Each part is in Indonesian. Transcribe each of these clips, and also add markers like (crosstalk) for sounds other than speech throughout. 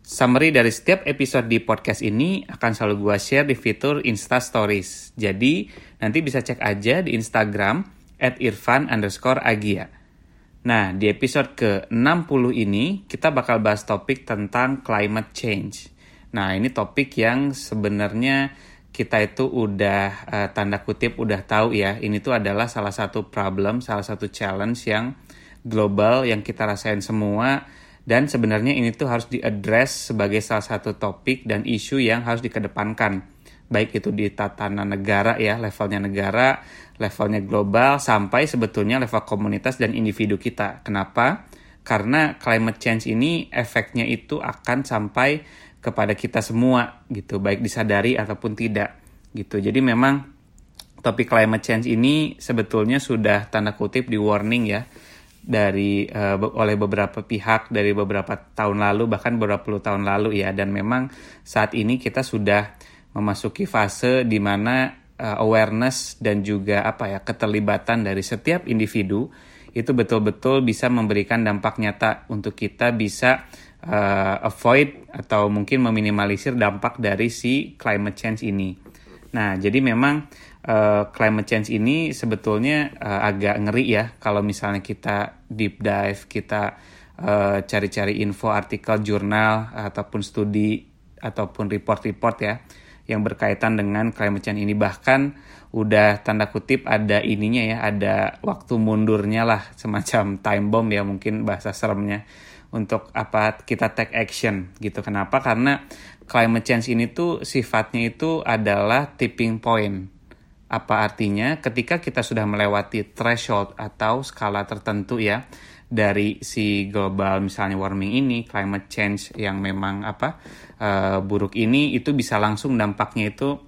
Summary dari setiap episode di podcast ini akan selalu gue share di fitur Insta Stories. Jadi, nanti bisa cek aja di Instagram at irfan underscore agia. Nah, di episode ke-60 ini, kita bakal bahas topik tentang climate change. Nah, ini topik yang sebenarnya kita itu udah uh, tanda kutip udah tahu ya, ini tuh adalah salah satu problem, salah satu challenge yang global yang kita rasain semua dan sebenarnya ini tuh harus diadres sebagai salah satu topik dan isu yang harus dikedepankan. Baik itu di tatanan negara ya levelnya negara levelnya global sampai sebetulnya level komunitas dan individu kita. Kenapa? Karena climate change ini efeknya itu akan sampai kepada kita semua gitu baik disadari ataupun tidak gitu. Jadi memang topik climate change ini sebetulnya sudah tanda kutip di warning ya dari uh, oleh beberapa pihak dari beberapa tahun lalu bahkan beberapa puluh tahun lalu ya dan memang saat ini kita sudah memasuki fase di mana uh, awareness dan juga apa ya keterlibatan dari setiap individu itu betul-betul bisa memberikan dampak nyata untuk kita bisa uh, avoid atau mungkin meminimalisir dampak dari si climate change ini. Nah, jadi memang uh, climate change ini sebetulnya uh, agak ngeri ya kalau misalnya kita deep dive, kita uh, cari-cari info artikel jurnal ataupun studi ataupun report-report ya yang berkaitan dengan climate change ini. Bahkan udah tanda kutip ada ininya ya ada waktu mundurnya lah (laughs) semacam time bomb ya mungkin bahasa seremnya untuk apa kita take action gitu. Kenapa? Karena climate change ini tuh sifatnya itu adalah tipping point apa artinya? Ketika kita sudah melewati threshold atau skala tertentu ya dari si global misalnya warming ini, climate change yang memang apa uh, buruk ini itu bisa langsung dampaknya itu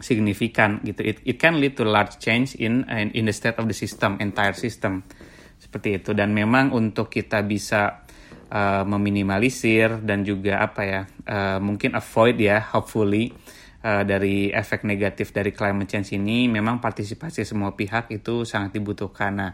signifikan gitu. It, it can lead to large change in in the state of the system, entire system seperti itu. Dan memang untuk kita bisa uh, meminimalisir dan juga apa ya uh, mungkin avoid ya, hopefully uh, dari efek negatif dari climate change ini memang partisipasi semua pihak itu sangat dibutuhkan. Nah,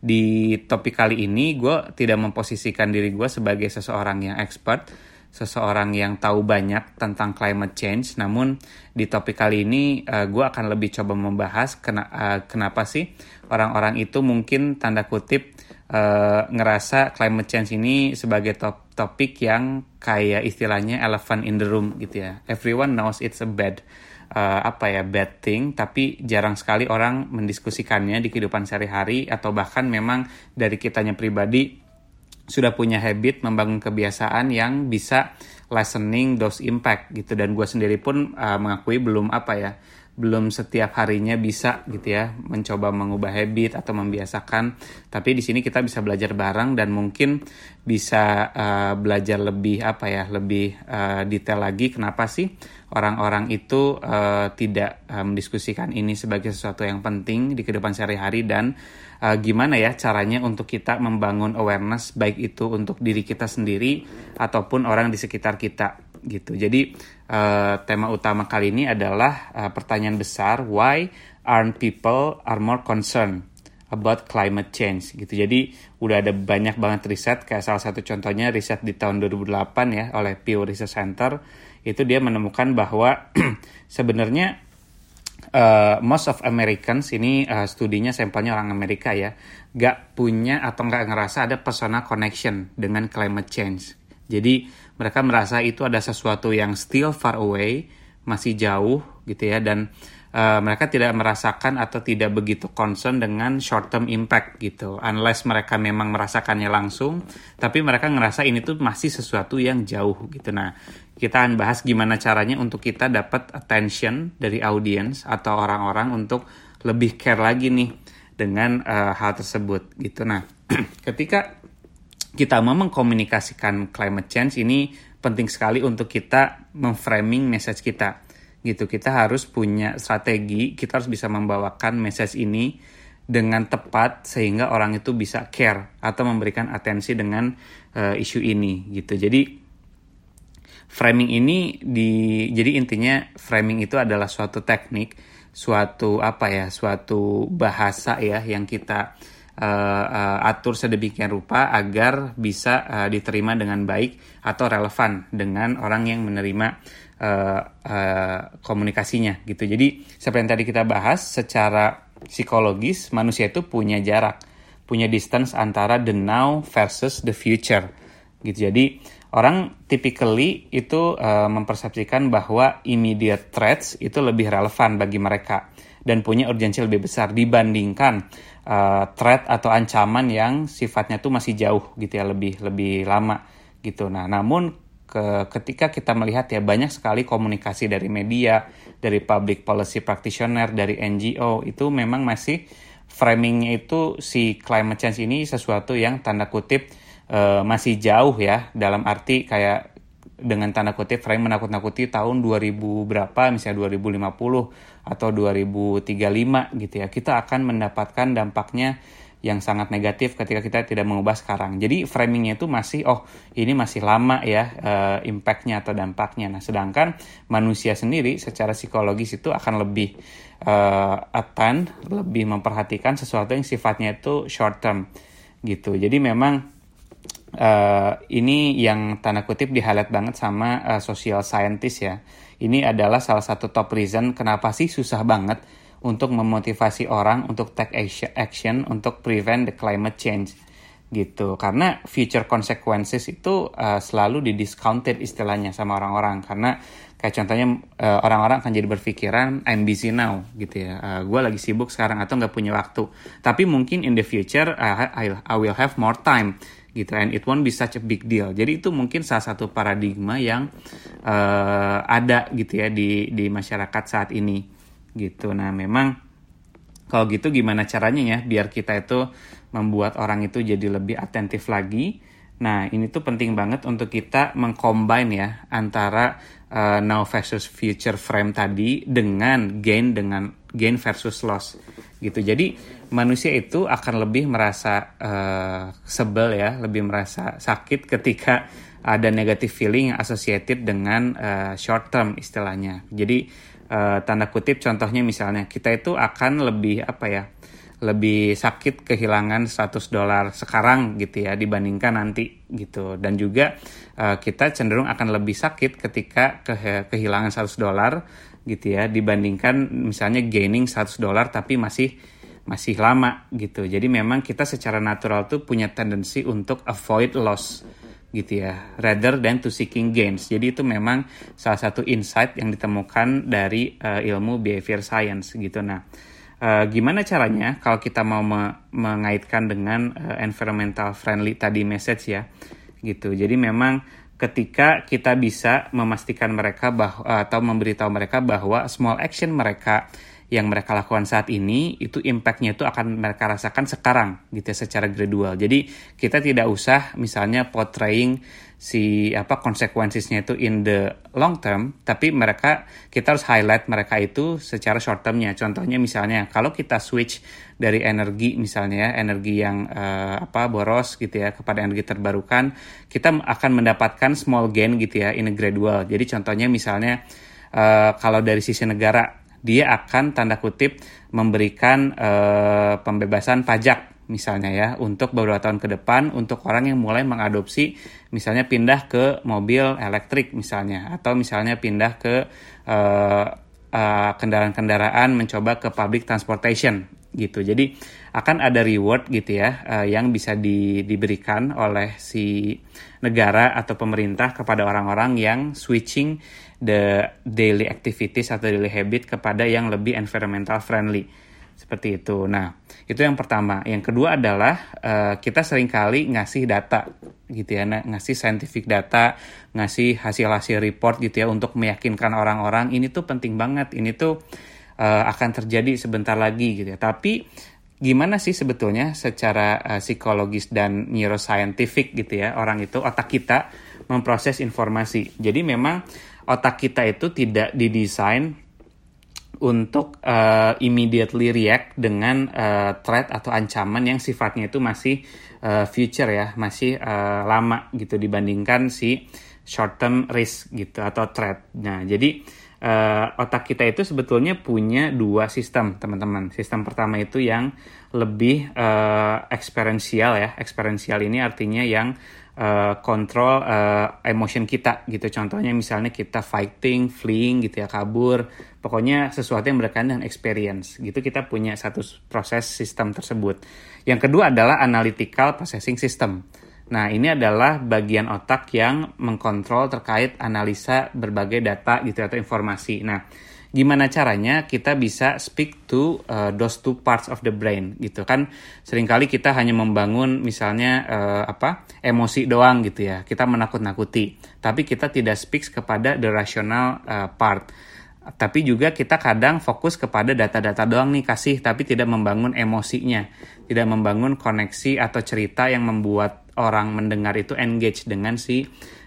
di topik kali ini gue tidak memposisikan diri gue sebagai seseorang yang expert, seseorang yang tahu banyak tentang climate change. Namun di topik kali ini uh, eh, gue akan lebih coba membahas kena, uh, kenapa sih orang-orang itu mungkin tanda kutip uh, ngerasa climate change ini sebagai top topik yang kayak istilahnya elephant in the room gitu ya. Everyone knows it's a bad uh, apa ya bad thing, tapi jarang sekali orang mendiskusikannya di kehidupan sehari-hari atau bahkan memang dari kitanya pribadi sudah punya habit membangun kebiasaan yang bisa lessening those impact gitu dan gue sendiri pun uh, mengakui belum apa ya belum setiap harinya bisa gitu ya mencoba mengubah habit atau membiasakan. Tapi di sini kita bisa belajar bareng dan mungkin bisa uh, belajar lebih apa ya lebih uh, detail lagi kenapa sih orang-orang itu uh, tidak uh, mendiskusikan ini sebagai sesuatu yang penting di kehidupan sehari-hari dan uh, gimana ya caranya untuk kita membangun awareness baik itu untuk diri kita sendiri ataupun orang di sekitar kita gitu. Jadi uh, tema utama kali ini adalah uh, pertanyaan besar why aren't people are more concerned about climate change gitu. Jadi udah ada banyak banget riset kayak salah satu contohnya riset di tahun 2008 ya oleh Pew Research Center itu dia menemukan bahwa (clears throat) sebenarnya uh, most of Americans ini uh, studinya sampelnya orang Amerika ya gak punya atau gak ngerasa ada personal connection dengan climate change. Jadi mereka merasa itu ada sesuatu yang still far away, masih jauh gitu ya dan uh, mereka tidak merasakan atau tidak begitu concern dengan short term impact gitu. Unless mereka memang merasakannya langsung, tapi mereka ngerasa ini tuh masih sesuatu yang jauh gitu. Nah, kita akan bahas gimana caranya untuk kita dapat attention dari audience atau orang-orang untuk lebih care lagi nih dengan uh, hal tersebut gitu. Nah, (clears throat) ketika kita mau mengkomunikasikan climate change ini penting sekali untuk kita memframing message kita. Gitu. Kita harus punya strategi kita harus bisa membawakan message ini dengan tepat sehingga orang itu bisa care atau memberikan atensi dengan uh, isu ini gitu. Jadi framing ini di jadi intinya framing itu adalah suatu teknik suatu apa ya suatu bahasa ya yang kita uh, uh, atur sedemikian rupa agar bisa uh, diterima dengan baik atau relevan dengan orang yang menerima uh, uh, komunikasinya gitu. Jadi seperti yang tadi kita bahas secara psikologis manusia itu punya jarak, punya distance antara the now versus the future gitu. Jadi orang typically itu uh, mempersepsikan bahwa immediate threats itu lebih relevan bagi mereka dan punya urgensi lebih besar dibandingkan uh, threat atau ancaman yang sifatnya tuh masih jauh gitu ya lebih lebih lama gitu. Nah, namun ke, ketika kita melihat ya banyak sekali komunikasi dari media, dari public policy practitioner, dari NGO itu memang masih framingnya itu si climate change ini sesuatu yang tanda kutip uh, masih jauh ya dalam arti kayak dengan tanda kutip frame menakut-nakuti tahun 2000 berapa misalnya 2050 atau 2035 gitu ya kita akan mendapatkan dampaknya yang sangat negatif ketika kita tidak mengubah sekarang. Jadi framingnya itu masih oh ini masih lama ya uh, impactnya atau dampaknya. Nah sedangkan manusia sendiri secara psikologis itu akan lebih uh, atan, lebih memperhatikan sesuatu yang sifatnya itu short term gitu. Jadi memang uh, ini yang tanda kutip di highlight banget sama uh, social scientist ya. Ini adalah salah satu top reason kenapa sih susah banget untuk memotivasi orang untuk take action, untuk prevent the climate change gitu. Karena future consequences itu uh, selalu di discounted istilahnya sama orang-orang. Karena kayak contohnya uh, orang-orang akan jadi berpikiran I'm busy now gitu ya. Uh, gue lagi sibuk sekarang atau nggak punya waktu. Tapi mungkin in the future I, I will have more time gitu. And it won't be such a big deal. Jadi itu mungkin salah satu paradigma yang uh, ada gitu ya di di masyarakat saat ini gitu. Nah, memang kalau gitu gimana caranya ya biar kita itu membuat orang itu jadi lebih atentif lagi. Nah, ini tuh penting banget untuk kita mengcombine ya antara uh, now versus future frame tadi dengan gain dengan gain versus loss gitu. Jadi manusia itu akan lebih merasa uh, sebel ya, lebih merasa sakit ketika ada negative feeling associated dengan uh, short term istilahnya. Jadi uh, tanda kutip contohnya misalnya kita itu akan lebih apa ya lebih sakit kehilangan 100 dolar sekarang gitu ya dibandingkan nanti gitu. Dan juga uh, kita cenderung akan lebih sakit ketika ke kehilangan 100 dolar gitu ya dibandingkan misalnya gaining 100 dolar tapi masih masih lama gitu. Jadi memang kita secara natural tuh punya tendensi untuk avoid loss gitu ya, rather than to seeking gains. Jadi itu memang salah satu insight yang ditemukan dari uh, ilmu behavior science gitu. Nah, uh, gimana caranya kalau kita mau me mengaitkan dengan uh, environmental friendly tadi message ya, gitu. Jadi memang ketika kita bisa memastikan mereka bahwa atau memberitahu mereka bahwa small action mereka yang mereka lakukan saat ini itu impactnya itu akan mereka rasakan sekarang gitu ya secara gradual. Jadi kita tidak usah misalnya portraying si apa konsekuensinya itu in the long term, tapi mereka kita harus highlight mereka itu secara short termnya. Contohnya misalnya kalau kita switch dari energi misalnya energi yang uh, apa boros gitu ya kepada energi terbarukan, kita akan mendapatkan small gain gitu ya in a gradual. Jadi contohnya misalnya uh, kalau dari sisi negara dia akan tanda kutip memberikan uh, pembebasan pajak misalnya ya untuk beberapa tahun ke depan untuk orang yang mulai mengadopsi misalnya pindah ke mobil elektrik misalnya atau misalnya pindah ke uh, uh, kendaraan-kendaraan mencoba ke public transportation gitu. Jadi akan ada reward gitu ya uh, yang bisa di, diberikan oleh si negara atau pemerintah kepada orang-orang yang switching the daily activities atau daily habit kepada yang lebih environmental friendly seperti itu. Nah, itu yang pertama. Yang kedua adalah uh, kita sering kali ngasih data gitu ya, nah, ngasih scientific data, ngasih hasil-hasil report gitu ya untuk meyakinkan orang-orang ini tuh penting banget, ini tuh uh, akan terjadi sebentar lagi gitu ya. Tapi gimana sih sebetulnya secara uh, psikologis dan neuroscientific gitu ya orang itu otak kita memproses informasi. Jadi memang otak kita itu tidak didesain untuk uh, immediately react dengan uh, threat atau ancaman yang sifatnya itu masih uh, future ya, masih uh, lama gitu dibandingkan si short term risk gitu atau threat. Nah, jadi uh, otak kita itu sebetulnya punya dua sistem, teman-teman. Sistem pertama itu yang lebih uh, experiential ya. Experiential ini artinya yang uh, kontrol uh, emotion kita gitu. Contohnya misalnya kita fighting, fleeing gitu ya, kabur. Pokoknya sesuatu yang berkaitan dengan experience gitu kita punya satu proses sistem tersebut. Yang kedua adalah analytical processing system. Nah, ini adalah bagian otak yang mengkontrol terkait analisa berbagai data gitu atau informasi. Nah, gimana caranya kita bisa speak to uh, those two parts of the brain gitu kan? Seringkali kita hanya membangun misalnya uh, apa emosi doang gitu ya. Kita menakut-nakuti. Tapi kita tidak speak kepada the rational uh, part. Tapi juga kita kadang fokus kepada data-data doang nih kasih tapi tidak membangun emosinya. Tidak membangun koneksi atau cerita yang membuat orang mendengar itu engage dengan si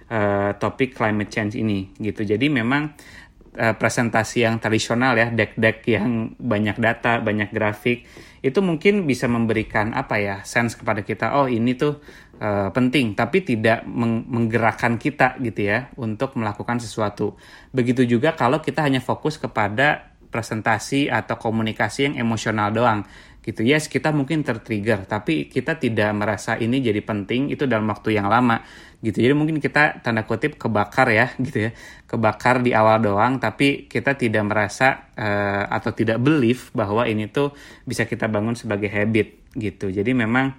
uh, topik climate change ini gitu. Jadi memang uh, presentasi yang tradisional ya, deck-deck yang banyak data, banyak grafik, itu mungkin bisa memberikan apa ya, sense kepada kita, oh ini tuh uh, penting, tapi tidak meng menggerakkan kita gitu ya, untuk melakukan sesuatu. Begitu juga kalau kita hanya fokus kepada presentasi atau komunikasi yang emosional doang gitu. Yes kita mungkin tertrigger tapi kita tidak merasa ini jadi penting itu dalam waktu yang lama. Gitu. Jadi mungkin kita tanda kutip kebakar ya (laughs) gitu ya. Kebakar di awal doang tapi kita tidak merasa uh, atau tidak believe bahwa ini tuh bisa kita bangun sebagai habit gitu. Jadi memang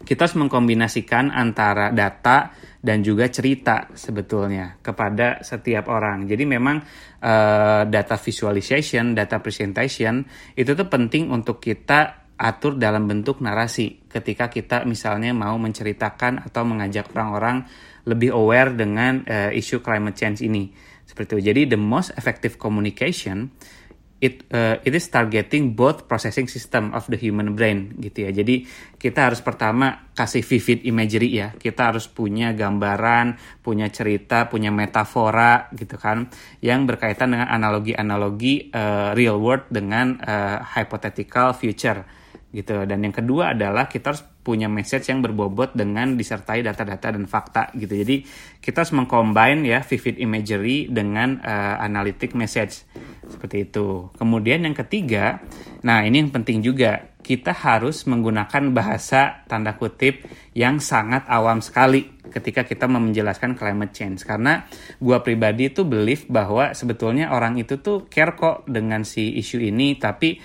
kita harus mengkombinasikan antara data dan juga cerita sebetulnya kepada setiap orang. Jadi memang uh, data visualization, data presentation itu tuh penting untuk kita atur dalam bentuk narasi ketika kita misalnya mau menceritakan atau mengajak orang-orang lebih aware dengan uh, isu climate change ini. Seperti itu. Jadi the most effective communication it uh, it is targeting both processing system of the human brain gitu ya. Jadi kita harus pertama kasih vivid imagery ya. Kita harus punya gambaran, punya cerita, punya metafora gitu kan yang berkaitan dengan analogi-analogi uh, real world dengan uh, hypothetical future gitu. Dan yang kedua adalah kita harus punya message yang berbobot dengan disertai data-data dan fakta gitu. Jadi kita harus mengcombine ya vivid imagery dengan uh, analytic message seperti itu. Kemudian yang ketiga, nah ini yang penting juga kita harus menggunakan bahasa tanda kutip yang sangat awam sekali ketika kita menjelaskan climate change karena gua pribadi itu believe bahwa sebetulnya orang itu tuh care kok dengan si isu ini tapi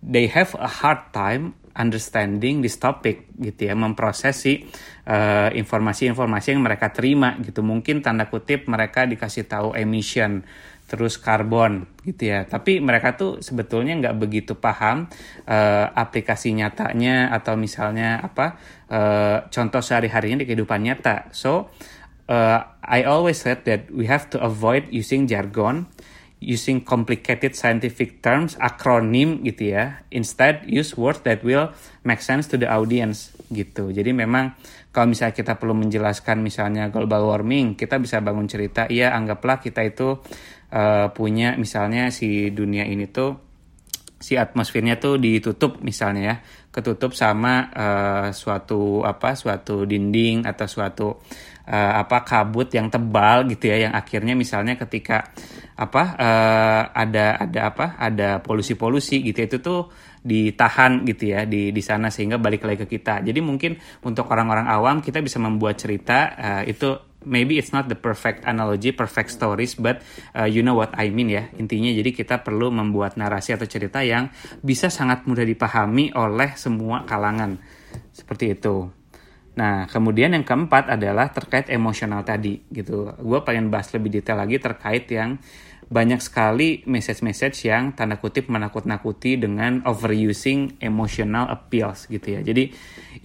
they have a hard time understanding this topic gitu ya memproses si uh, informasi-informasi yang mereka terima gitu. Mungkin tanda kutip mereka dikasih tahu emission terus karbon gitu ya. Tapi mereka tuh sebetulnya nggak begitu paham uh, aplikasi nyatanya atau misalnya apa uh, contoh sehari-harinya di kehidupan nyata. So uh, I always said that we have to avoid using jargon using complicated scientific terms, akronim gitu ya. Instead, use words that will make sense to the audience gitu. Jadi memang kalau misalnya kita perlu menjelaskan misalnya global warming, kita bisa bangun cerita, iya anggaplah kita itu uh, punya misalnya si dunia ini tuh si atmosfernya tuh ditutup misalnya ya ketutup sama uh, suatu apa suatu dinding atau suatu uh, apa kabut yang tebal gitu ya yang akhirnya misalnya ketika apa uh, ada ada apa ada polusi-polusi gitu ya, itu tuh ditahan gitu ya di di sana sehingga balik lagi ke kita. Jadi mungkin untuk orang-orang awam kita bisa membuat cerita uh, itu maybe it's not the perfect analogy, perfect stories, but uh, you know what I mean ya. Intinya jadi kita perlu membuat narasi atau cerita yang bisa sangat mudah dipahami oleh semua kalangan. Seperti itu. Nah, kemudian yang keempat adalah terkait emosional tadi gitu. Gue pengen bahas lebih detail lagi terkait yang banyak sekali message-message yang tanda kutip menakut-nakuti dengan overusing emotional appeals gitu ya. Jadi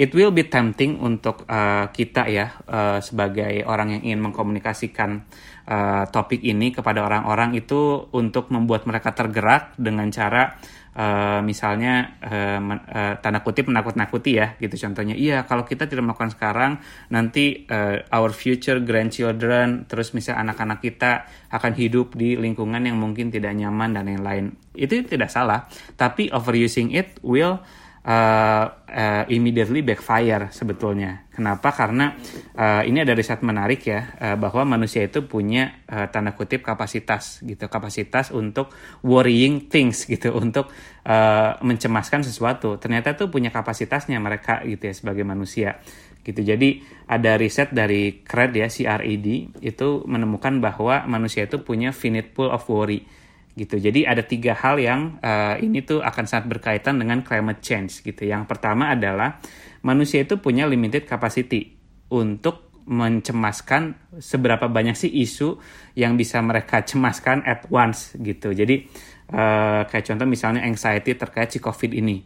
it will be tempting untuk uh, kita ya uh, sebagai orang yang ingin mengkomunikasikan uh, topik ini kepada orang-orang itu untuk membuat mereka tergerak dengan cara uh, misalnya uh, uh, tanda kutip menakut-nakuti ya gitu. Contohnya iya kalau kita tidak melakukan sekarang nanti uh, our future grandchildren terus misalnya anak-anak kita akan hidup di lingkungan yang mungkin tidak nyaman dan lain-lain. Itu tidak salah tapi overusing it will uh, uh, immediately backfire sebetulnya. Kenapa? Karena uh, ini ada riset menarik ya uh, bahwa manusia itu punya uh, tanda kutip kapasitas gitu, kapasitas untuk worrying things gitu, untuk uh, mencemaskan sesuatu. Ternyata tuh punya kapasitasnya mereka gitu ya sebagai manusia gitu. Jadi ada riset dari CRED ya, CRED itu menemukan bahwa manusia itu punya finite pool of worry gitu. Jadi ada tiga hal yang uh, ini tuh akan sangat berkaitan dengan climate change gitu. Yang pertama adalah manusia itu punya limited capacity untuk mencemaskan seberapa banyak sih isu yang bisa mereka cemaskan at once gitu. Jadi uh, kayak contoh misalnya anxiety terkait si COVID ini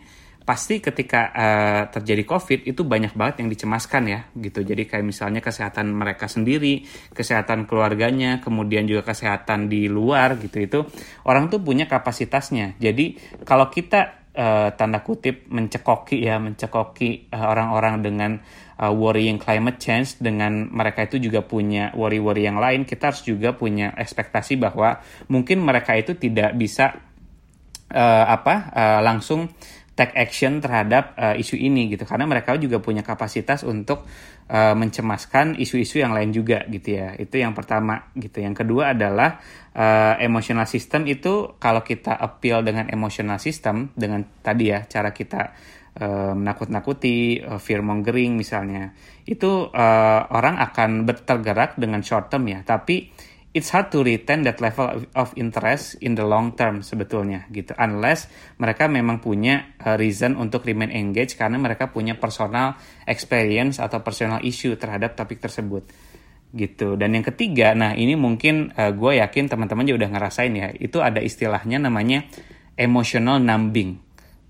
pasti ketika uh, terjadi COVID itu banyak banget yang dicemaskan ya gitu. Jadi kayak misalnya kesehatan mereka sendiri, kesehatan keluarganya, kemudian juga kesehatan di luar gitu itu orang tuh punya kapasitasnya. Jadi kalau kita uh, tanda kutip mencekoki ya mencekoki orang orang-orang dengan uh, worrying climate change dengan mereka itu juga punya worry-worry yang lain, kita harus juga punya ekspektasi bahwa mungkin mereka itu tidak bisa uh, apa uh, langsung take action terhadap uh, isu ini gitu. Karena mereka juga punya kapasitas untuk uh, mencemaskan isu-isu yang lain juga gitu ya. Itu yang pertama gitu. Yang kedua adalah uh, emotional system itu kalau kita appeal dengan emotional system dengan tadi ya cara kita menakut-nakuti fear mongering misalnya itu uh, orang akan bertergerak dengan short term ya. Tapi it's hard to retain that level of interest in the long term sebetulnya gitu. Unless mereka memang punya uh, reason untuk remain engaged karena mereka punya personal experience atau personal issue terhadap topik tersebut gitu. Dan yang ketiga nah ini mungkin uh, gue yakin teman-teman juga udah ngerasain ya itu ada istilahnya namanya emotional numbing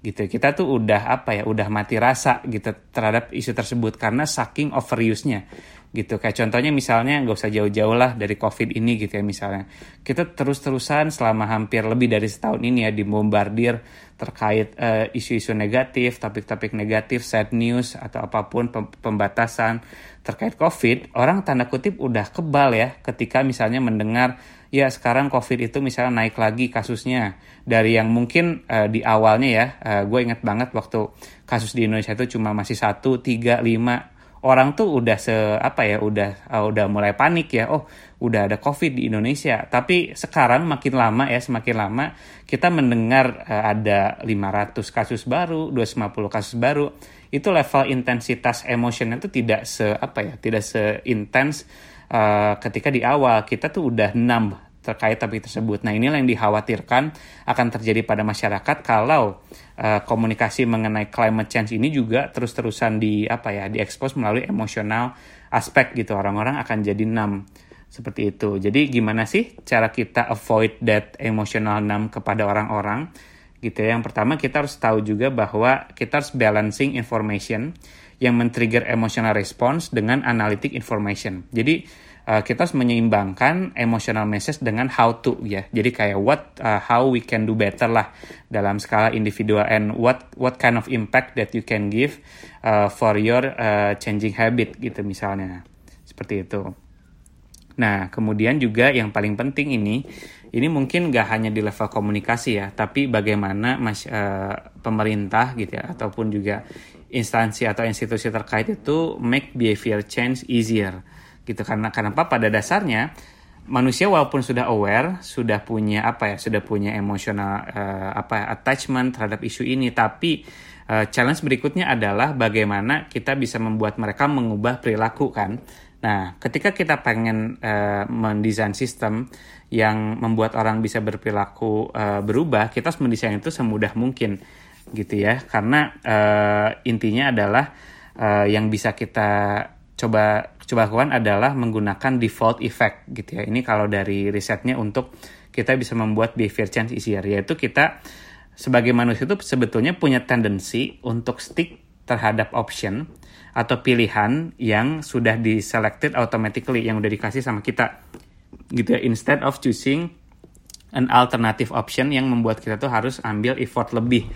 gitu. Kita tuh udah apa ya udah mati rasa gitu terhadap isu tersebut karena saking overuse-nya gitu. Kayak contohnya misalnya nggak usah jauh-jauh lah dari covid ini gitu ya misalnya. Kita terus-terusan selama hampir lebih dari setahun ini ya dibombardir terkait uh, isu-isu negatif topik-topik negatif sad news atau apa pun pembatasan terkait covid orang tanda kutip udah kebal ya ketika misalnya mendengar ya sekarang covid itu misalnya naik lagi kasusnya. Dari yang mungkin uh, di awalnya ya uh, eh, gue inget banget waktu kasus di Indonesia itu cuma masih satu tiga lima orang tuh udah se apa ya udah uh, udah mulai panik ya oh udah ada covid di Indonesia. Tapi sekarang makin lama ya semakin lama kita mendengar uh, ada 500 kasus baru 250 kasus baru itu level intensitas emosionnya itu tidak se apa ya tidak seintens uh, ketika di awal. Kita tuh udah enam terkait topik tersebut. Nah, inilah yang dikhawatirkan akan terjadi pada masyarakat kalau uh, komunikasi mengenai climate change ini juga terus-terusan di apa ya, diekspos melalui emosional aspek gitu. Orang-orang akan jadi numb seperti itu. Jadi gimana sih cara kita avoid that emotional numb kepada orang-orang? Gitu ya. Yang pertama kita harus tahu juga bahwa kita harus balancing information yang men-trigger emotional response dengan analytic information. Jadi uh, kita harus menyeimbangkan emotional message dengan how to ya. Jadi kayak what uh, how we can do better lah dalam skala individual and what what kind of impact that you can give uh, for your uh, changing habit gitu misalnya. Seperti itu. Nah, kemudian juga yang paling penting ini, ini mungkin gak hanya di level komunikasi ya, tapi bagaimana mas, uh, pemerintah gitu ya, ataupun juga instansi atau institusi terkait itu make behavior change easier gitu karena kenapa pada dasarnya manusia walaupun sudah aware sudah punya apa ya sudah punya emosional uh, apa attachment terhadap isu ini tapi uh, challenge berikutnya adalah bagaimana kita bisa membuat mereka mengubah perilaku kan? Nah ketika kita pengen uh, mendesain sistem yang membuat orang bisa berperilaku uh, berubah kita harus mendesain itu semudah mungkin gitu ya. Karena uh, intinya adalah uh, yang bisa kita coba coba adalah menggunakan default effect gitu ya. Ini kalau dari risetnya untuk kita bisa membuat behavior change easier yaitu kita sebagai manusia itu sebetulnya punya tendensi untuk stick terhadap option atau pilihan yang sudah diselected automatically yang udah dikasih sama kita gitu ya instead of choosing an alternative option yang membuat kita tuh harus ambil effort lebih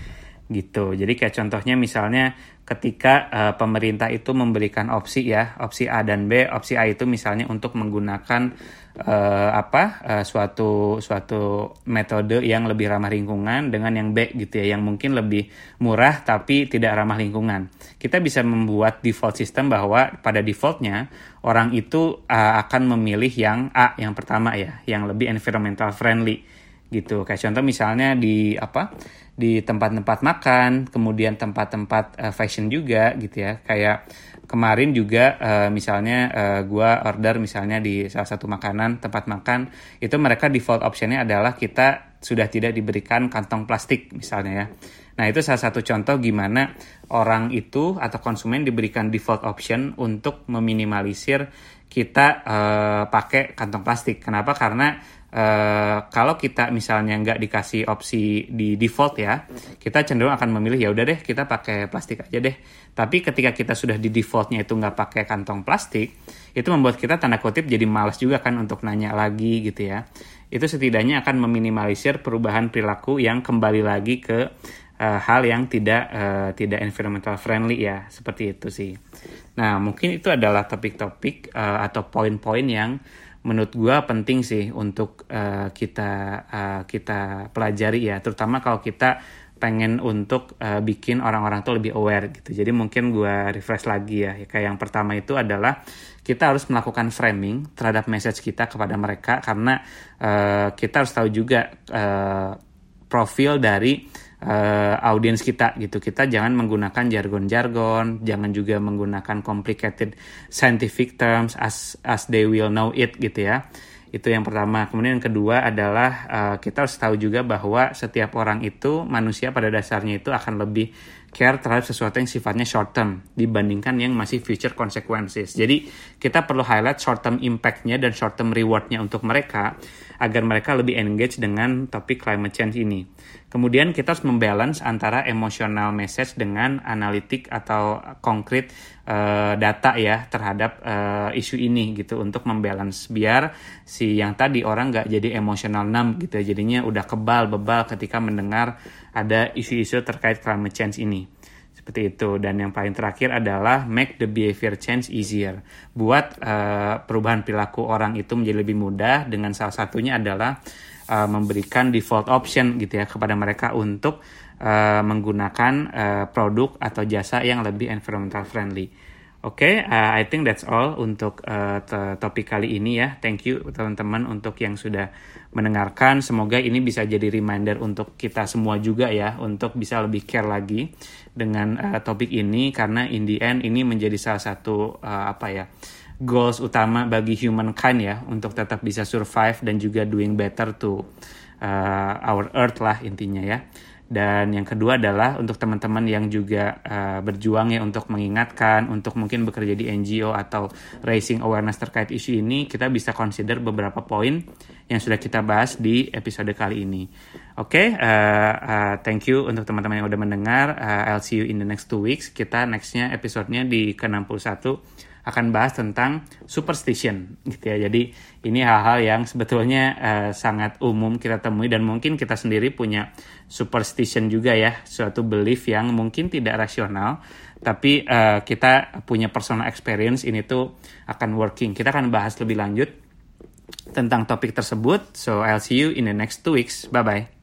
gitu. Jadi kayak contohnya misalnya ketika uh, pemerintah itu memberikan opsi ya, opsi A dan B, opsi A itu misalnya untuk menggunakan uh, apa uh, suatu suatu metode yang lebih ramah lingkungan dengan yang B gitu ya, yang mungkin lebih murah tapi tidak ramah lingkungan. Kita bisa membuat default system bahwa pada defaultnya orang itu uh, akan memilih yang A yang pertama ya, yang lebih environmental friendly gitu. Kayak contoh misalnya di apa? di tempat-tempat makan, kemudian tempat-tempat uh, fashion juga gitu ya. Kayak kemarin juga uh, misalnya uh, gua order misalnya di salah satu makanan tempat makan itu mereka default optionnya adalah kita sudah tidak diberikan kantong plastik misalnya ya. Nah itu salah satu contoh gimana orang itu atau konsumen diberikan default option untuk meminimalisir kita uh, pakai kantong plastik. Kenapa? Karena Uh, kalau kita misalnya nggak dikasih opsi di default ya, kita cenderung akan memilih ya udah deh kita pakai plastik aja deh. Tapi ketika kita sudah di defaultnya itu nggak pakai kantong plastik, itu membuat kita tanda kutip jadi malas juga kan untuk nanya lagi gitu ya. Itu setidaknya akan meminimalisir perubahan perilaku yang kembali lagi ke uh, hal yang tidak uh, tidak environmental friendly ya seperti itu sih. Nah mungkin itu adalah topik-topik uh, atau poin-poin yang menurut gue penting sih untuk uh, kita uh, kita pelajari ya. Terutama kalau kita pengen untuk uh, bikin orang-orang tuh lebih aware gitu. Jadi mungkin gue refresh lagi ya. Kayak yang pertama itu adalah kita harus melakukan framing terhadap message kita kepada mereka. Karena uh, kita harus tahu juga uh, profil dari uh, audiens kita gitu. Kita jangan menggunakan jargon-jargon, jangan juga menggunakan complicated scientific terms as as they will know it gitu ya. Itu yang pertama. Kemudian yang kedua adalah uh, kita harus tahu juga bahwa setiap orang itu manusia pada dasarnya itu akan lebih care terhadap sesuatu yang sifatnya short term dibandingkan yang masih future consequences. Jadi kita perlu highlight short term impact-nya dan short term reward-nya untuk mereka agar mereka lebih engage dengan topik climate change ini. Kemudian kita harus membalance antara emotional message dengan analitik atau konkret uh, data ya terhadap uh, isu ini gitu untuk membalance. Biar si yang tadi orang nggak jadi emotional numb gitu ya. jadinya udah kebal bebal ketika mendengar ada isu-isu terkait climate change ini. Seperti itu. Dan yang paling terakhir adalah make the behavior change easier. Buat uh, perubahan perilaku orang itu menjadi lebih mudah dengan salah satunya adalah uh, memberikan default option gitu ya kepada mereka untuk uh, menggunakan uh, produk atau jasa yang lebih environmental friendly. Oke, okay, uh, I think that's all untuk uh, topik kali ini ya. Thank you teman-teman untuk yang sudah mendengarkan. Semoga ini bisa jadi reminder untuk kita semua juga ya untuk bisa lebih care lagi dengan uh, topik ini karena in the end ini menjadi salah satu uh, apa ya goals utama bagi humankind ya untuk tetap bisa survive dan juga doing better to uh, our earth lah intinya ya. Dan yang kedua adalah untuk teman-teman yang juga uh, berjuang ya untuk mengingatkan, untuk mungkin bekerja di NGO atau raising awareness terkait isu ini, kita bisa consider beberapa poin yang sudah kita bahas di episode kali ini. Oke, okay, uh, uh, thank you untuk teman-teman yang udah mendengar. Uh, I'll see you in the next two weeks. Kita nextnya episodenya di ke-61 akan bahas tentang superstition gitu ya. Jadi ini hal-hal yang sebetulnya uh, sangat umum kita temui dan mungkin kita sendiri punya superstition juga ya, suatu belief yang mungkin tidak rasional tapi uh, kita punya personal experience ini tuh akan working. Kita akan bahas lebih lanjut tentang topik tersebut. So I'll see you in the next two weeks. Bye bye.